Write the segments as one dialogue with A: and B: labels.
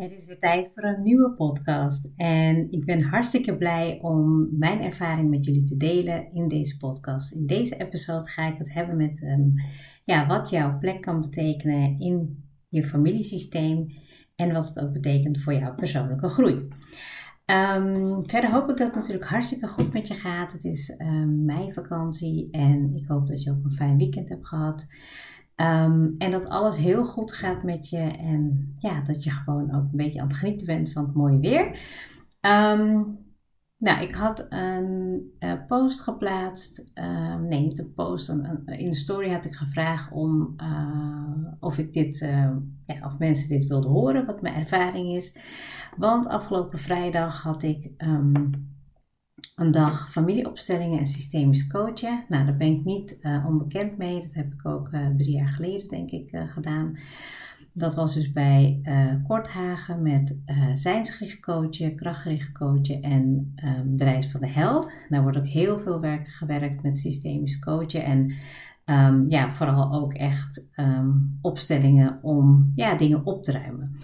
A: Het is weer tijd voor een nieuwe podcast en ik ben hartstikke blij om mijn ervaring met jullie te delen in deze podcast. In deze episode ga ik het hebben met um, ja, wat jouw plek kan betekenen in je familiesysteem en wat het ook betekent voor jouw persoonlijke groei. Um, verder hoop ik dat het natuurlijk hartstikke goed met je gaat. Het is um, ehm, meivakantie en ik hoop dat je ook een fijn weekend hebt gehad. Um, en dat alles heel goed gaat met je en ja, dat je gewoon ook een beetje aan het genieten bent van het mooie weer. Um, nou, ik had een uh, post geplaatst. Uh, nee, niet een post. Een, in de story had ik gevraagd om uh, of ik dit, ja, of mensen dit wilden horen, wat mijn ervaring is. Want afgelopen vrijdag had ik een dag familieopstellingen en systemisch coachen. Nou, daar ben ik niet uh, onbekend mee. Dat heb ik ook uh, drie jaar geleden, denk ik, uh, gedaan. Dat was dus bij Korthagen met zijnsgericht coachen, krachtgericht coachen en um, de reis van de held. Daar wordt ook heel veel werk gewerkt met systemisch coachen en um, ja, vooral ook echt um, opstellingen om ja, dingen op te ruimen.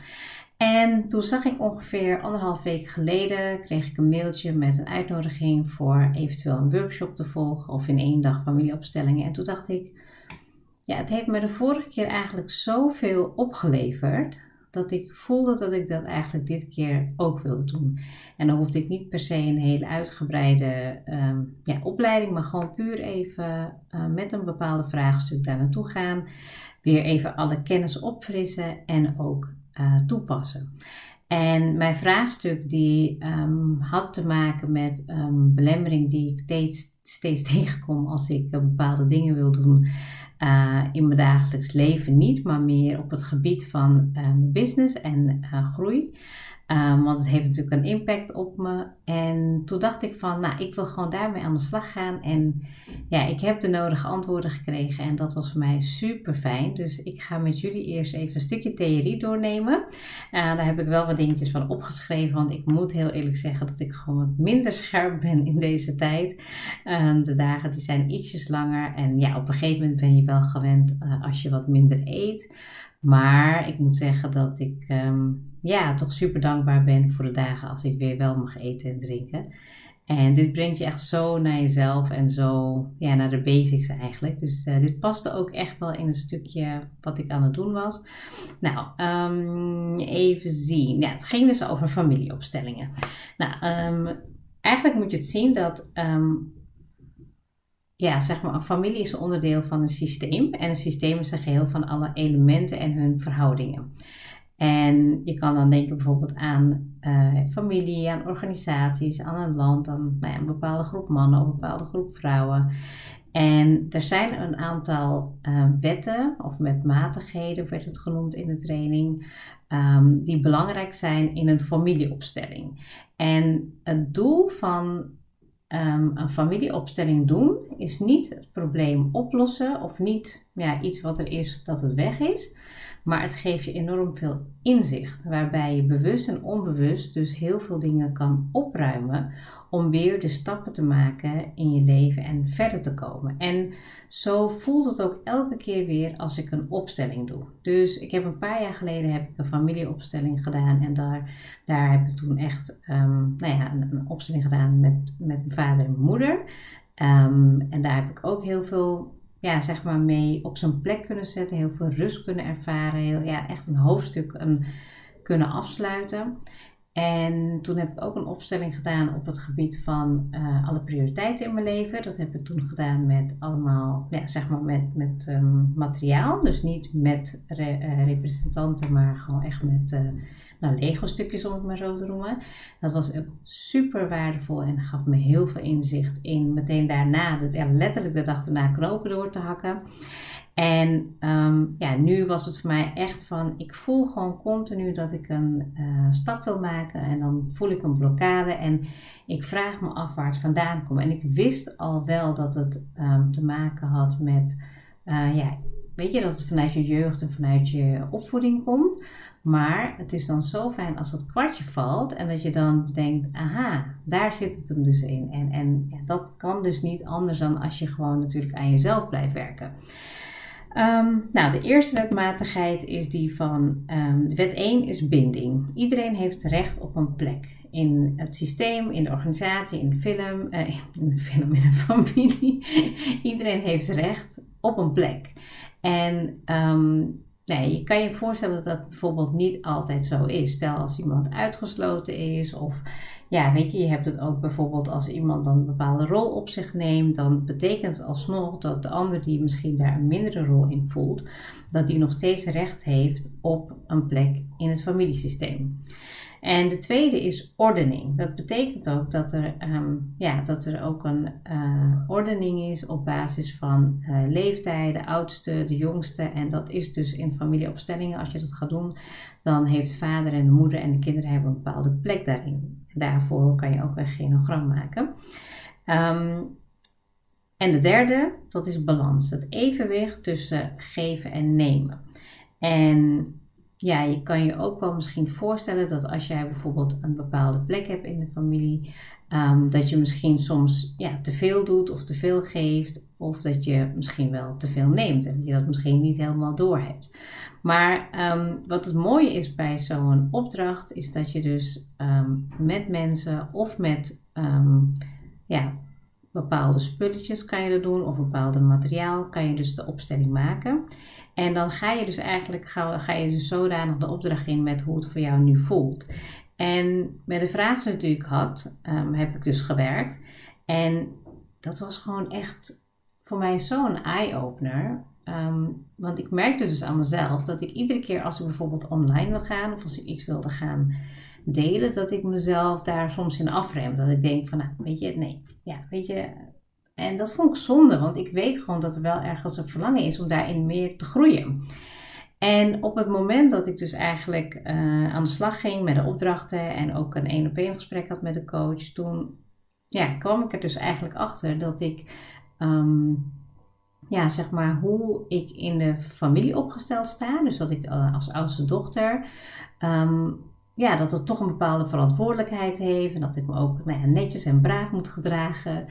A: En toen zag ik ongeveer anderhalf week geleden, kreeg ik een mailtje met een uitnodiging voor eventueel een workshop te volgen of in één dag familieopstellingen. En toen dacht ik, ja, het heeft me de vorige keer eigenlijk zoveel opgeleverd dat ik voelde dat ik dat eigenlijk dit keer ook wilde doen. En dan hoefde ik niet per se een hele uitgebreide um, ja, opleiding, maar gewoon puur even uh, met een bepaalde vraagstuk daar naartoe gaan. Weer even alle kennis opfrissen en ook uh, toepassen. En mijn vraagstuk die um, had te maken met um, belemmering die ik steeds, steeds tegenkom als ik uh, bepaalde dingen wil doen uh, in mijn dagelijks leven. Niet, maar meer op het gebied van business en groei. Um, want het heeft natuurlijk een impact op me. En toen dacht ik van, nou, ik wil gewoon daarmee aan de slag gaan. En ja, ik heb de nodige antwoorden gekregen en dat was voor mij super fijn. Dus ik ga met jullie eerst even een stukje theorie doornemen. Uh, daar heb ik wel wat dingetjes van opgeschreven, want ik moet heel eerlijk zeggen dat ik gewoon wat minder scherp ben in deze tijd. Uh, de dagen die zijn ietsjes langer en ja, op een gegeven moment ben je wel gewend uh, als je wat minder eet. Maar ik moet zeggen dat ik um, ja, toch super dankbaar ben voor de dagen als ik weer wel mag eten en drinken. En dit brengt je echt zo naar jezelf en zo ja, naar de basics eigenlijk. Dus uh, dit paste ook echt wel in een stukje wat ik aan het doen was. Nou, um, even zien. Ja, het ging dus over familieopstellingen. Nou, um, eigenlijk moet je het zien dat um, ja, zeg maar, een familie is een onderdeel van een systeem. En een systeem is een geheel van alle elementen en hun verhoudingen. En je kan dan denken bijvoorbeeld aan uh, familie, aan organisaties, aan een land, aan nou ja, een bepaalde groep mannen of een bepaalde groep vrouwen. En er zijn een aantal uh, wetten of metmatigheden, werd het genoemd in de training, um, die belangrijk zijn in een familieopstelling. En het doel van um, een familieopstelling doen is niet het probleem oplossen of niet ja, iets wat er is dat het weg is. Maar het geeft je enorm veel inzicht, waarbij je bewust en onbewust dus heel veel dingen kan opruimen om weer de stappen te maken in je leven en verder te komen. En zo voelt het ook elke keer weer als ik een opstelling doe. Dus ik heb een paar jaar geleden heb ik een familieopstelling gedaan en daar, daar heb ik toen echt um, nou ja, een, opstelling gedaan met, met mijn vader en moeder. Um, en daar heb ik ook heel veel ja, zeg maar mee op zijn plek kunnen zetten, heel veel rust kunnen ervaren, heel, ja, echt een hoofdstuk kunnen afsluiten. En toen heb ik ook een opstelling gedaan op het gebied van uh, alle prioriteiten in mijn leven. Dat heb ik toen gedaan met allemaal, ja, zeg maar met, met um, materiaal. Dus niet met re, uh, representanten, maar gewoon echt met uh, nou, Lego-stukjes, om het maar zo te noemen. Dat was ook super waardevol en gaf me heel veel inzicht in meteen daarna, ja, letterlijk de dag daarna, knopen door te hakken. En um, ja, nu was het voor mij echt van, ik voel gewoon continu dat ik een uh, stap wil maken en dan voel ik een blokkade en ik vraag me af waar het vandaan komt. En ik wist al wel dat het um, te maken had met, uh, ja, weet je, dat het vanuit je jeugd en vanuit je opvoeding komt. Maar het is dan zo fijn als het kwartje valt en dat je dan denkt, aha, daar zit het hem dus in. En, en ja, dat kan dus niet anders dan als je gewoon natuurlijk aan jezelf blijft werken. Ehm, nou, de eerste wetmatigheid is die van um, wet 1 is binding. Iedereen heeft recht op een plek in het systeem, in de organisatie, in de film, uh, in de film, in de familie. Iedereen heeft recht op een plek. En um, nee, je kan je voorstellen dat dat bijvoorbeeld niet altijd zo is. Stel als iemand uitgesloten is of ja, weet je, je hebt het ook bijvoorbeeld als iemand dan een bepaalde rol op zich neemt, dan betekent het alsnog dat de ander die misschien daar een mindere rol in voelt, dat die nog steeds recht heeft op een plek in het familiesysteem. En de tweede is ordening. Dat betekent ook dat er, ehm, ja, dat er ook een uh, ordening is op basis van uh, leeftijden, oudste, de jongste. En dat is dus in familieopstellingen, als je dat gaat doen, dan heeft vader en de moeder en de kinderen hebben een bepaalde plek daarin. Daarvoor kan je ook een genogram maken. Ehm, en de derde, dat is balans. Het evenwicht tussen geven en nemen. En ja, je kan je ook wel misschien voorstellen dat als jij bijvoorbeeld een bepaalde plek hebt in de familie, um, dat je misschien soms ja, te veel doet of te veel geeft, of dat je misschien wel te veel neemt en je dat misschien niet helemaal door hebt. Maar um, wat het mooie is bij zo'n opdracht, is dat je dus um, met mensen of met ja, bepaalde spulletjes kan je dat doen, of bepaalde materiaal kan je dus de opstelling maken. En dan ga je dus eigenlijk ga, ga je dus zodanig de opdracht in met hoe het voor jou nu voelt. En met de vraag die ik had, um, heb ik dus gewerkt. En dat was gewoon echt voor mij zo'n eye-opener. Um, want ik merkte dus aan mezelf dat ik iedere keer als ik bijvoorbeeld online wil gaan of als ik iets wilde gaan delen, dat ik mezelf daar soms in afrem. Dat ik denk van, nou, weet je, nee, ja, weet je, en dat vond ik zonde, want ik weet gewoon dat er wel ergens een verlangen is om daarin meer te groeien. En op het moment dat ik dus eigenlijk uh, aan de slag ging met de opdrachten en ook een één op één gesprek had met de coach, toen ja, kwam ik er dus eigenlijk achter dat ik, um, ja, zeg maar, hoe ik in de familie opgesteld sta. Dus dat ik uh, als oudste dochter um, ja, dat het toch een bepaalde verantwoordelijkheid heeft. En dat ik me ook nou ja, netjes en braaf moet gedragen.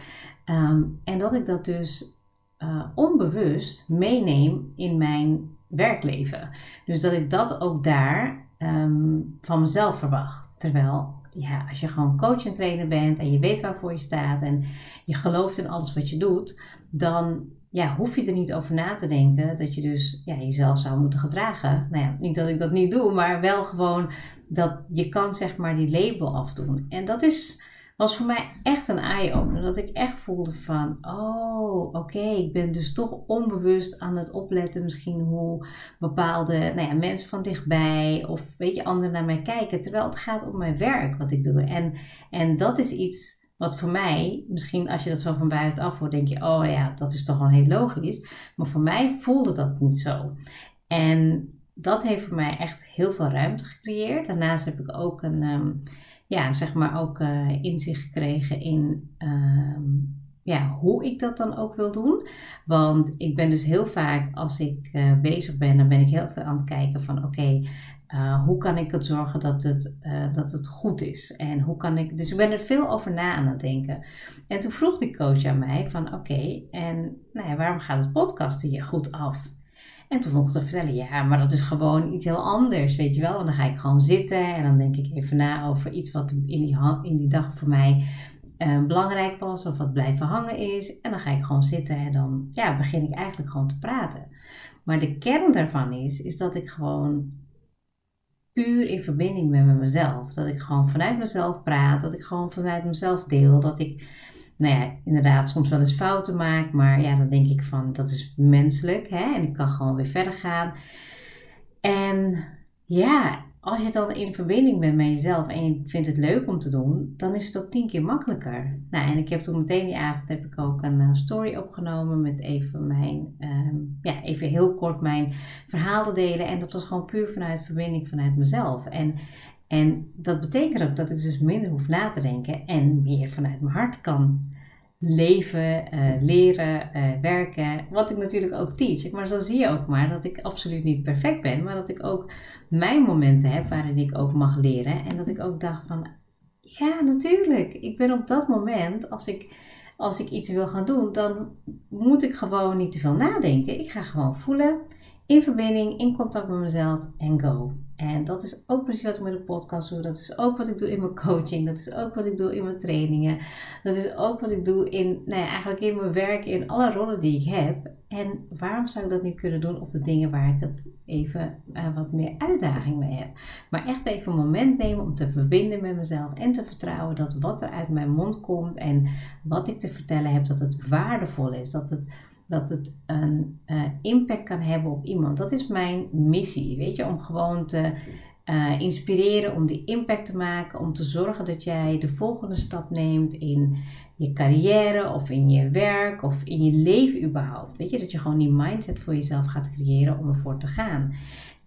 A: Um, en dat ik dat dus uh, onbewust meeneem in mijn werkleven. Dus dat ik dat ook daar um, van mezelf verwacht. Terwijl, ja, als je gewoon coach en trainer bent en je weet waarvoor je staat en je gelooft in alles wat je doet, dan ja, hoef je er niet over na te denken dat je dus ja, jezelf zou moeten gedragen. Nou ja, niet dat ik dat niet doe, maar wel gewoon dat je kan zeg maar die label afdoen. En dat is, was voor mij echt een eye-opener. Dat ik echt voelde van, oh oké, ik ben dus toch onbewust aan het opletten misschien hoe bepaalde nou ja, mensen van dichtbij of weet je, anderen naar mij kijken. Terwijl het gaat om mijn werk wat ik doe. En, en dat is iets wat voor mij, misschien als je dat zo van buitenaf hoort, denk je, oh ja, dat is toch wel heel logisch. Maar voor mij voelde dat niet zo. En dat heeft voor mij echt heel veel ruimte gecreëerd. Daarnaast heb ik ook een, ehm, ja, zeg maar ook uh, inzicht gekregen in ehm, ja, hoe ik dat dan ook wil doen. Want ik ben dus heel vaak, als ik uh, bezig ben, dan ben ik heel veel aan het kijken van oké, uh, hoe kan ik het zorgen dat het, uh, dat het goed is? En hoe kan ik. Dus ik ben er veel over na aan het denken. En toen vroeg die coach aan mij: van oké, en nou ja, waarom gaat het podcasten je goed af? En toen mocht ik vertellen, ja, maar dat is gewoon iets heel anders, weet je wel. En dan ga ik gewoon zitten en dan denk ik even na over iets wat in die, in die dag voor mij uh, belangrijk was of wat blijven hangen is. En dan ga ik gewoon zitten en dan ja, begin ik eigenlijk gewoon te praten. Maar de kern daarvan is, is dat ik gewoon puur in verbinding ben met mezelf. Dat ik gewoon vanuit mezelf praat, dat ik gewoon vanuit mezelf deel, dat ik nou ja, inderdaad soms wel eens fouten maak, maar ja, dan denk ik van dat is menselijk hè? en ik kan gewoon weer verder gaan. En ja, als je dan in verbinding bent met jezelf en je vindt het leuk om te doen, dan is het ook tien keer makkelijker. Nou, en ik heb toen meteen die avond heb ik ook een uh, story opgenomen met even mijn, um, ja, even heel kort mijn verhaal te delen. En dat was gewoon puur vanuit verbinding vanuit mezelf. En en dat betekent ook dat ik dus minder hoef na te denken en meer vanuit mijn hart kan leven, uh, leren, uh, werken. Wat ik natuurlijk ook teach. Maar zo zie je ook maar dat ik absoluut niet perfect ben, maar dat ik ook mijn momenten heb waarin ik ook mag leren. En dat ik ook dacht van, ja natuurlijk, ik ben op dat moment, als ik als ik iets wil gaan doen, dan moet ik gewoon niet te veel nadenken. Ik ga gewoon voelen, in verbinding, in contact met mezelf en go. En dat is ook precies wat ik met de podcast doe. Dat is ook wat ik doe in mijn coaching. Dat is ook wat ik doe in mijn trainingen. Dat is ook wat ik doe in, nou ja, eigenlijk in mijn werk, in alle rollen die ik heb. En waarom zou ik dat niet kunnen doen op de dingen waar ik het even uh, wat meer uitdaging mee heb? Maar echt even een moment nemen om te verbinden met mezelf en te vertrouwen dat wat er uit mijn mond komt en wat ik te vertellen heb, dat het waardevol is. Dat het dat het een uh, impact kan hebben op iemand. Dat is mijn missie, weet je, om gewoon te uh, inspireren, om die impact te maken, om te zorgen dat jij de volgende stap neemt in je carrière of in je werk of in je leven überhaupt. Weet je, dat je gewoon die mindset voor jezelf gaat creëren om ervoor te gaan.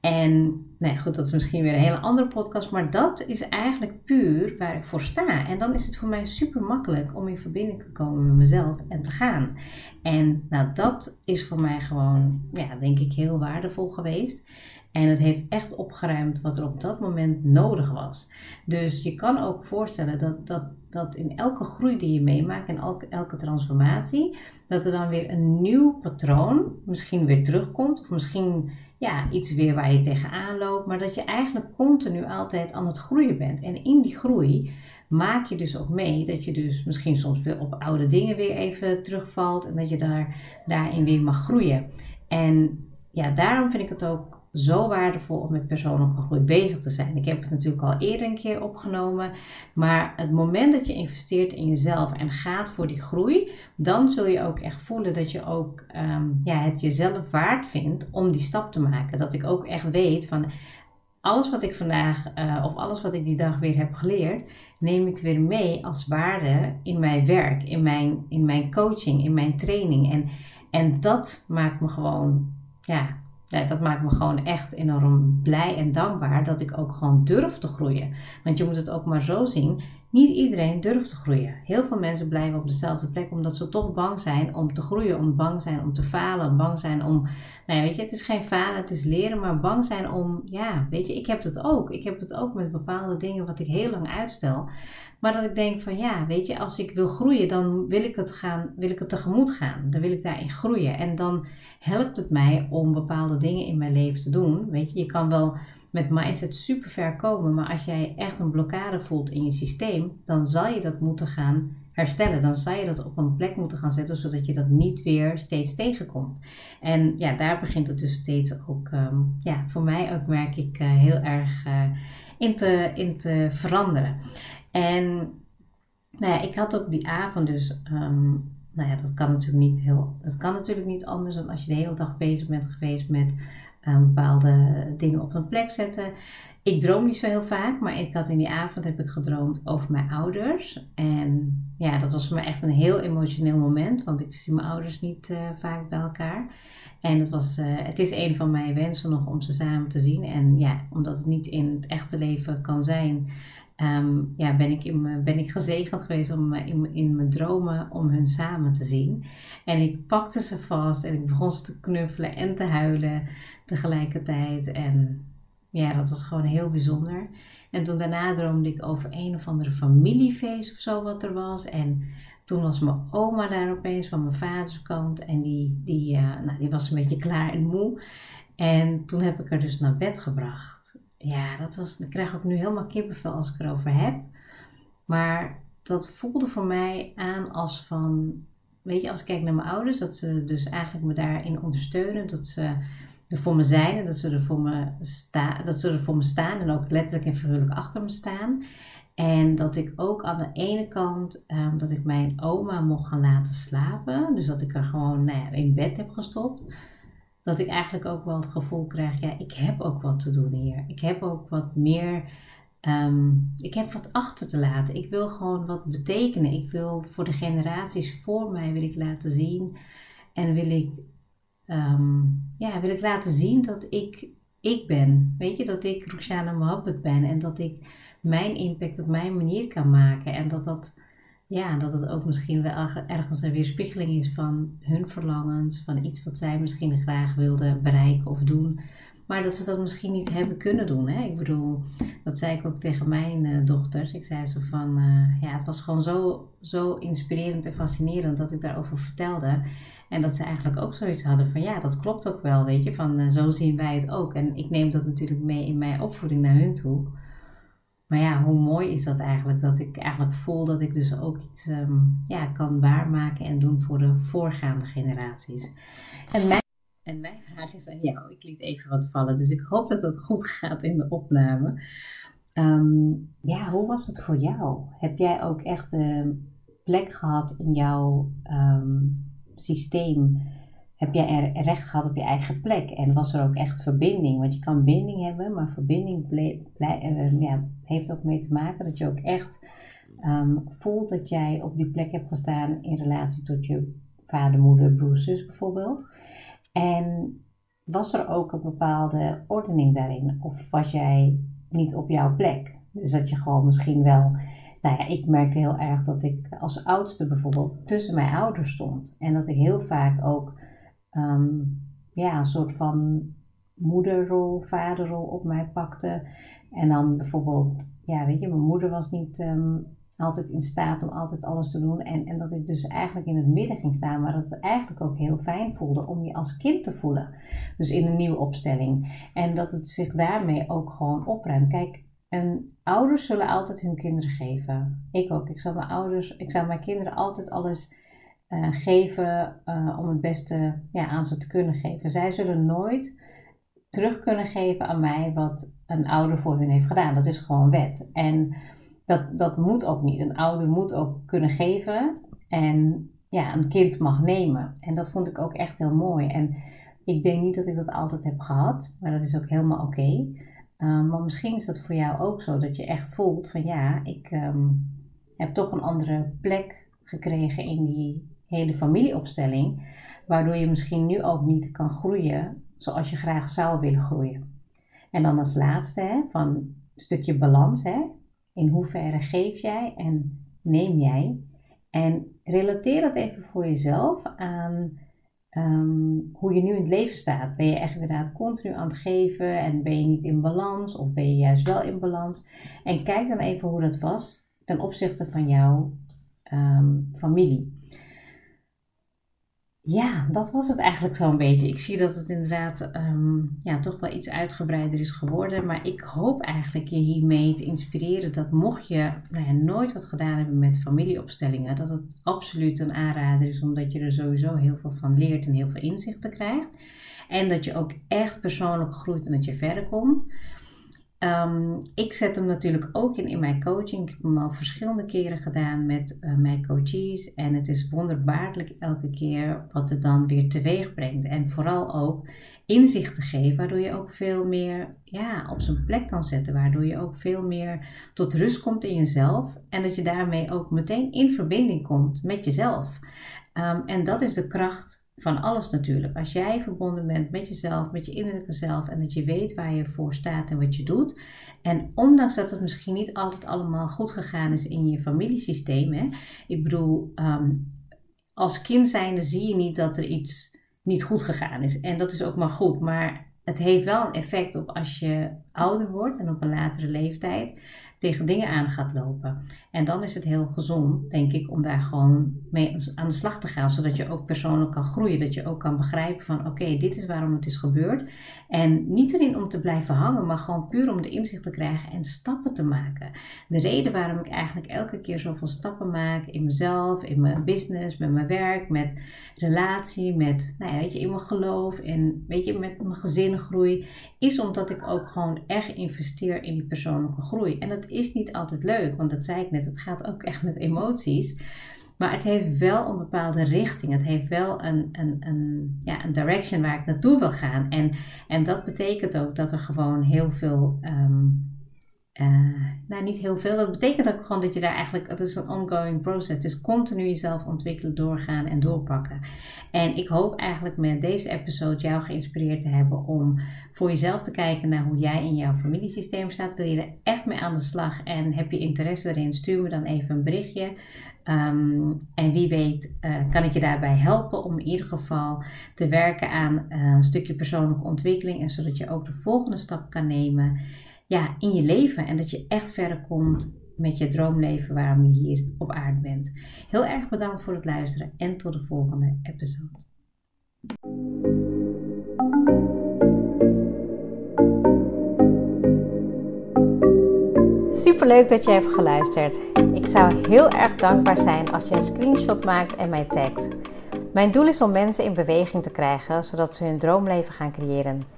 A: En nou ja, goed, dat is misschien weer een hele andere podcast, maar dat is eigenlijk puur waar ik voor sta. En dan is het voor mij super makkelijk om in verbinding te komen met mezelf en te gaan. En nou, dat is voor mij gewoon, ja, denk ik, heel waardevol geweest. En het heeft echt opgeruimd wat er op dat moment nodig was. Dus je kan ook voorstellen dat, dat, dat in elke groei die je meemaakt, en elke, elke transformatie, dat er dan weer een nieuw patroon misschien weer terugkomt. Of misschien ja, iets weer waar je tegenaan loopt. Maar dat je eigenlijk continu altijd aan het groeien bent. En in die groei maak je dus ook mee dat je dus misschien soms weer op oude dingen weer even terugvalt. En dat je daar, daarin weer mag groeien. En ja, daarom vind ik het ook zo waardevol om met persoonlijke groei bezig te zijn. Ik heb het natuurlijk al eerder een keer opgenomen, maar het moment dat je investeert in jezelf en gaat voor die groei, dan zul je ook echt voelen dat je ook um, ja, het jezelf waard vindt om die stap te maken. Dat ik ook echt weet van alles wat ik vandaag uh, of alles wat ik die dag weer heb geleerd, neem ik weer mee als waarde in mijn werk, in mijn, in mijn coaching, in mijn training. En, en dat maakt me gewoon ja, ja, dat maakt me gewoon echt enorm blij en dankbaar dat ik ook gewoon durf te groeien. Want je moet het ook maar zo zien. Niet iedereen durft te groeien. Heel veel mensen blijven op dezelfde plek omdat ze toch bang zijn om te groeien, om bang zijn om te falen, bang zijn om, nou ja, weet je, het is geen falen, het is leren, maar bang zijn om, ja, weet je, ik heb het ook. Ik heb het ook met bepaalde dingen wat ik heel lang uitstel. Maar dat ik denk van ja, weet je, als ik wil groeien, dan wil ik het gaan, wil ik het tegemoet gaan. Dan wil ik daarin groeien. En dan helpt het mij om bepaalde dingen in mijn leven te doen. Weet je, je kan wel met mindset super ver komen, maar als jij echt een blokkade voelt in je systeem, dan zal je dat moeten gaan herstellen. Dan zal je dat op een plek moeten gaan zetten, zodat je dat niet weer steeds tegenkomt. En ja, daar begint het dus steeds ook, um, ja, voor mij ook merk ik uh, heel erg uh, in, te, in te veranderen. En nou ja, ik had ook die avond dus, um, nou ja, dat kan natuurlijk niet heel, dat kan natuurlijk niet anders dan als je de hele dag bezig bent geweest met um, bepaalde dingen op een plek zetten. Ik droom niet zo heel vaak, maar ik had in die avond heb ik gedroomd over mijn ouders. En ja, dat was voor mij echt een heel emotioneel moment, want ik zie mijn ouders niet uh, vaak bij elkaar. En het, was, uh, het is een van mijn wensen nog om ze samen te zien. En ja, omdat het niet in het echte leven kan zijn, um, ja, ben, ik in ben ik gezegend geweest om in, in mijn dromen om hun samen te zien. En ik pakte ze vast en ik begon ze te knuffelen en te huilen tegelijkertijd. En ja, dat was gewoon heel bijzonder. En toen daarna droomde ik over een of andere familiefeest of zo wat er was. En toen was mijn oma daar opeens van mijn vaders kant. En die, die, uh, nou, die was een beetje klaar en moe. En toen heb ik haar dus naar bed gebracht ja, dat was, ik krijg ook nu helemaal kippenvel als ik erover heb. Maar dat voelde voor mij aan als van, weet je, als ik kijk naar mijn ouders, dat ze dus eigenlijk me daarin ondersteunen, dat ze er voor me zijn en dat ze er voor me, sta, dat ze er voor me staan en ook letterlijk en figuurlijk achter me staan. En dat ik ook aan de ene kant, um, dat ik mijn oma mocht gaan laten slapen. Dus dat ik er gewoon nou ja, in bed heb gestopt dat ik eigenlijk ook wel het gevoel krijg, ja, ik heb ook wat te doen hier. Ik heb ook wat meer, um, ik heb wat achter te laten. Ik wil gewoon wat betekenen. Ik wil voor de generaties voor mij, wil ik laten zien en wil ik, um, ja, wil ik laten zien dat ik, ik ben. Weet je, dat ik Roxana Mohabbat ben en dat ik mijn impact op mijn manier kan maken en dat dat ja, dat het ook misschien wel ergens een weerspiegeling is van hun verlangens, van iets wat zij misschien graag wilden bereiken of doen. maar dat ze dat misschien niet hebben kunnen doen. Hè? Ik bedoel, dat zei ik ook tegen mijn uh, dochters. Ik zei zo van, uh, ja, het was gewoon zo, zo inspirerend en fascinerend dat ik daarover vertelde. En dat ze eigenlijk ook zoiets hadden van, ja, dat klopt ook wel, weet je. Van, uh, zo zien wij het ook. En ik neem dat natuurlijk mee in mijn opvoeding naar hun toe. Maar ja, hoe mooi is dat eigenlijk? Dat ik eigenlijk voel dat ik dus ook iets um, ja, kan waarmaken en doen voor de voorgaande generaties. En mijn, en mijn vraag is aan jou. Ik liet even wat vallen, dus ik hoop dat het goed gaat in de opname. Um, ja, hoe was het voor jou? Heb jij ook echt de plek gehad in jouw um, systeem? Heb jij recht gehad op je eigen plek? En was er ook echt verbinding? Want je kan binding hebben, maar verbinding uh, ja, heeft ook mee te maken dat je ook echt um, voelt dat jij op die plek hebt gestaan in relatie tot je vader, moeder, broer, zus bijvoorbeeld. En was er ook een bepaalde ordening daarin? Of was jij niet op jouw plek? Dus dat je gewoon misschien wel. Nou ja, ik merkte heel erg dat ik als oudste bijvoorbeeld tussen mijn ouders stond. En dat ik heel vaak ook um, ja, een soort van moederrol, vaderrol op mij pakte. En dan bijvoorbeeld, ja, weet je, mijn moeder was niet um, altijd in staat om altijd alles te doen. En, en dat ik dus eigenlijk in het midden ging staan, maar dat het eigenlijk ook heel fijn voelde om je als kind te voelen. Dus in een nieuwe opstelling. En dat het zich daarmee ook gewoon opruimt. Kijk, en ouders zullen altijd hun kinderen geven. Ik ook. Ik zal mijn ouders, ik zal mijn kinderen altijd alles uh, geven uh, om het beste ja, aan ze te kunnen geven. Zij zullen nooit terug kunnen geven aan mij wat een ouder voor hun heeft gedaan. Dat is gewoon wet. En dat, dat moet ook niet. Een ouder moet ook kunnen geven en ja, een kind mag nemen. En dat vond ik ook echt heel mooi. En ik denk niet dat ik dat altijd heb gehad, maar dat is ook helemaal oké. Um, maar misschien is dat voor jou ook zo, dat je echt voelt van ja, ik um, heb toch een andere plek gekregen in die hele familieopstelling, waardoor je misschien nu ook niet kan groeien zoals je graag zou willen groeien. En dan als laatste, hè, van een stukje balans. Hè, in hoeverre geef jij en neem jij? En relateer dat even voor jezelf aan um, hoe je nu in het leven staat. Ben je echt inderdaad continu aan het geven en ben je niet in balans of ben je juist wel in balans? En kijk dan even hoe dat was ten opzichte van jouw um, familie. Ja, dat was het eigenlijk zo'n beetje. Ik zie dat het inderdaad um, ja, toch wel iets uitgebreider is geworden. Maar ik hoop eigenlijk je hiermee te inspireren dat mocht je nou ja, nooit wat gedaan hebben met familieopstellingen, dat het absoluut een aanrader is, omdat je er sowieso heel veel van leert en heel veel inzichten krijgt. En dat je ook echt persoonlijk groeit en dat je verder komt. Um, ik zet hem natuurlijk ook in in mijn coaching. Ik heb hem al verschillende keren gedaan met uh, mijn coaches. En het is wonderbaarlijk elke keer wat het dan weer teweeg brengt. En vooral ook inzicht te geven, waardoor je ook veel meer ja, op zijn plek kan zetten. Waardoor je ook veel meer tot rust komt in jezelf. En dat je daarmee ook meteen in verbinding komt met jezelf. Um, en dat is de kracht van alles natuurlijk. Als jij verbonden bent met jezelf, met je innerlijke zelf en dat je weet waar je voor staat en wat je doet. En ondanks dat het misschien niet altijd allemaal goed gegaan is in je familiesysteem. Hè, ik bedoel, um, als kind zijnde zie je niet dat er iets niet goed gegaan is. En dat is ook maar goed. Maar het heeft wel een effect op als je ouder wordt en op een latere leeftijd tegen dingen aan gaat lopen. En dan is het heel gezond, denk ik, om daar gewoon mee aan de slag te gaan, zodat je ook persoonlijk kan groeien. Dat je ook kan begrijpen van oké, dit is waarom het is gebeurd. En niet erin om te blijven hangen, maar gewoon puur om de inzicht te krijgen en stappen te maken. De reden waarom ik eigenlijk elke keer zoveel stappen maak in mezelf, in mijn business, met mijn werk, met relatie, met, nou ja, weet je, in mijn geloof en weet je, met mijn gezinnengroei, is omdat ik ook gewoon echt investeer in die persoonlijke groei. En dat is niet altijd leuk, want dat zei ik net, het gaat ook echt met emoties. Maar het heeft wel een bepaalde richting. Het heeft wel een, een, een, ja, een direction waar ik naartoe wil gaan. En, en dat betekent ook dat er gewoon heel veel um, uh, nou niet heel veel. Dat betekent ook gewoon dat je daar eigenlijk, het is een ongoing process. Het is continu jezelf ontwikkelen, doorgaan en doorpakken. En ik hoop eigenlijk met deze episode jou geïnspireerd te hebben om voor jezelf te kijken naar hoe jij in jouw familiesysteem staat. Wil je er echt mee aan de slag en heb je interesse erin? Stuur me dan even een berichtje. Ehm, en wie weet uh, kan ik je daarbij helpen om in ieder geval te werken aan uh, een stukje persoonlijke ontwikkeling. En zodat je ook de volgende stap kan nemen ja, in je leven. En dat je echt verder komt met je droomleven waarom je hier op aarde bent. Heel erg bedankt voor het luisteren en tot de volgende episode. Super leuk dat je hebt geluisterd. Ik zou heel erg dankbaar zijn als je een screenshot maakt en mij tagt. Mijn doel is om mensen in beweging te krijgen, zodat ze hun droomleven gaan creëren.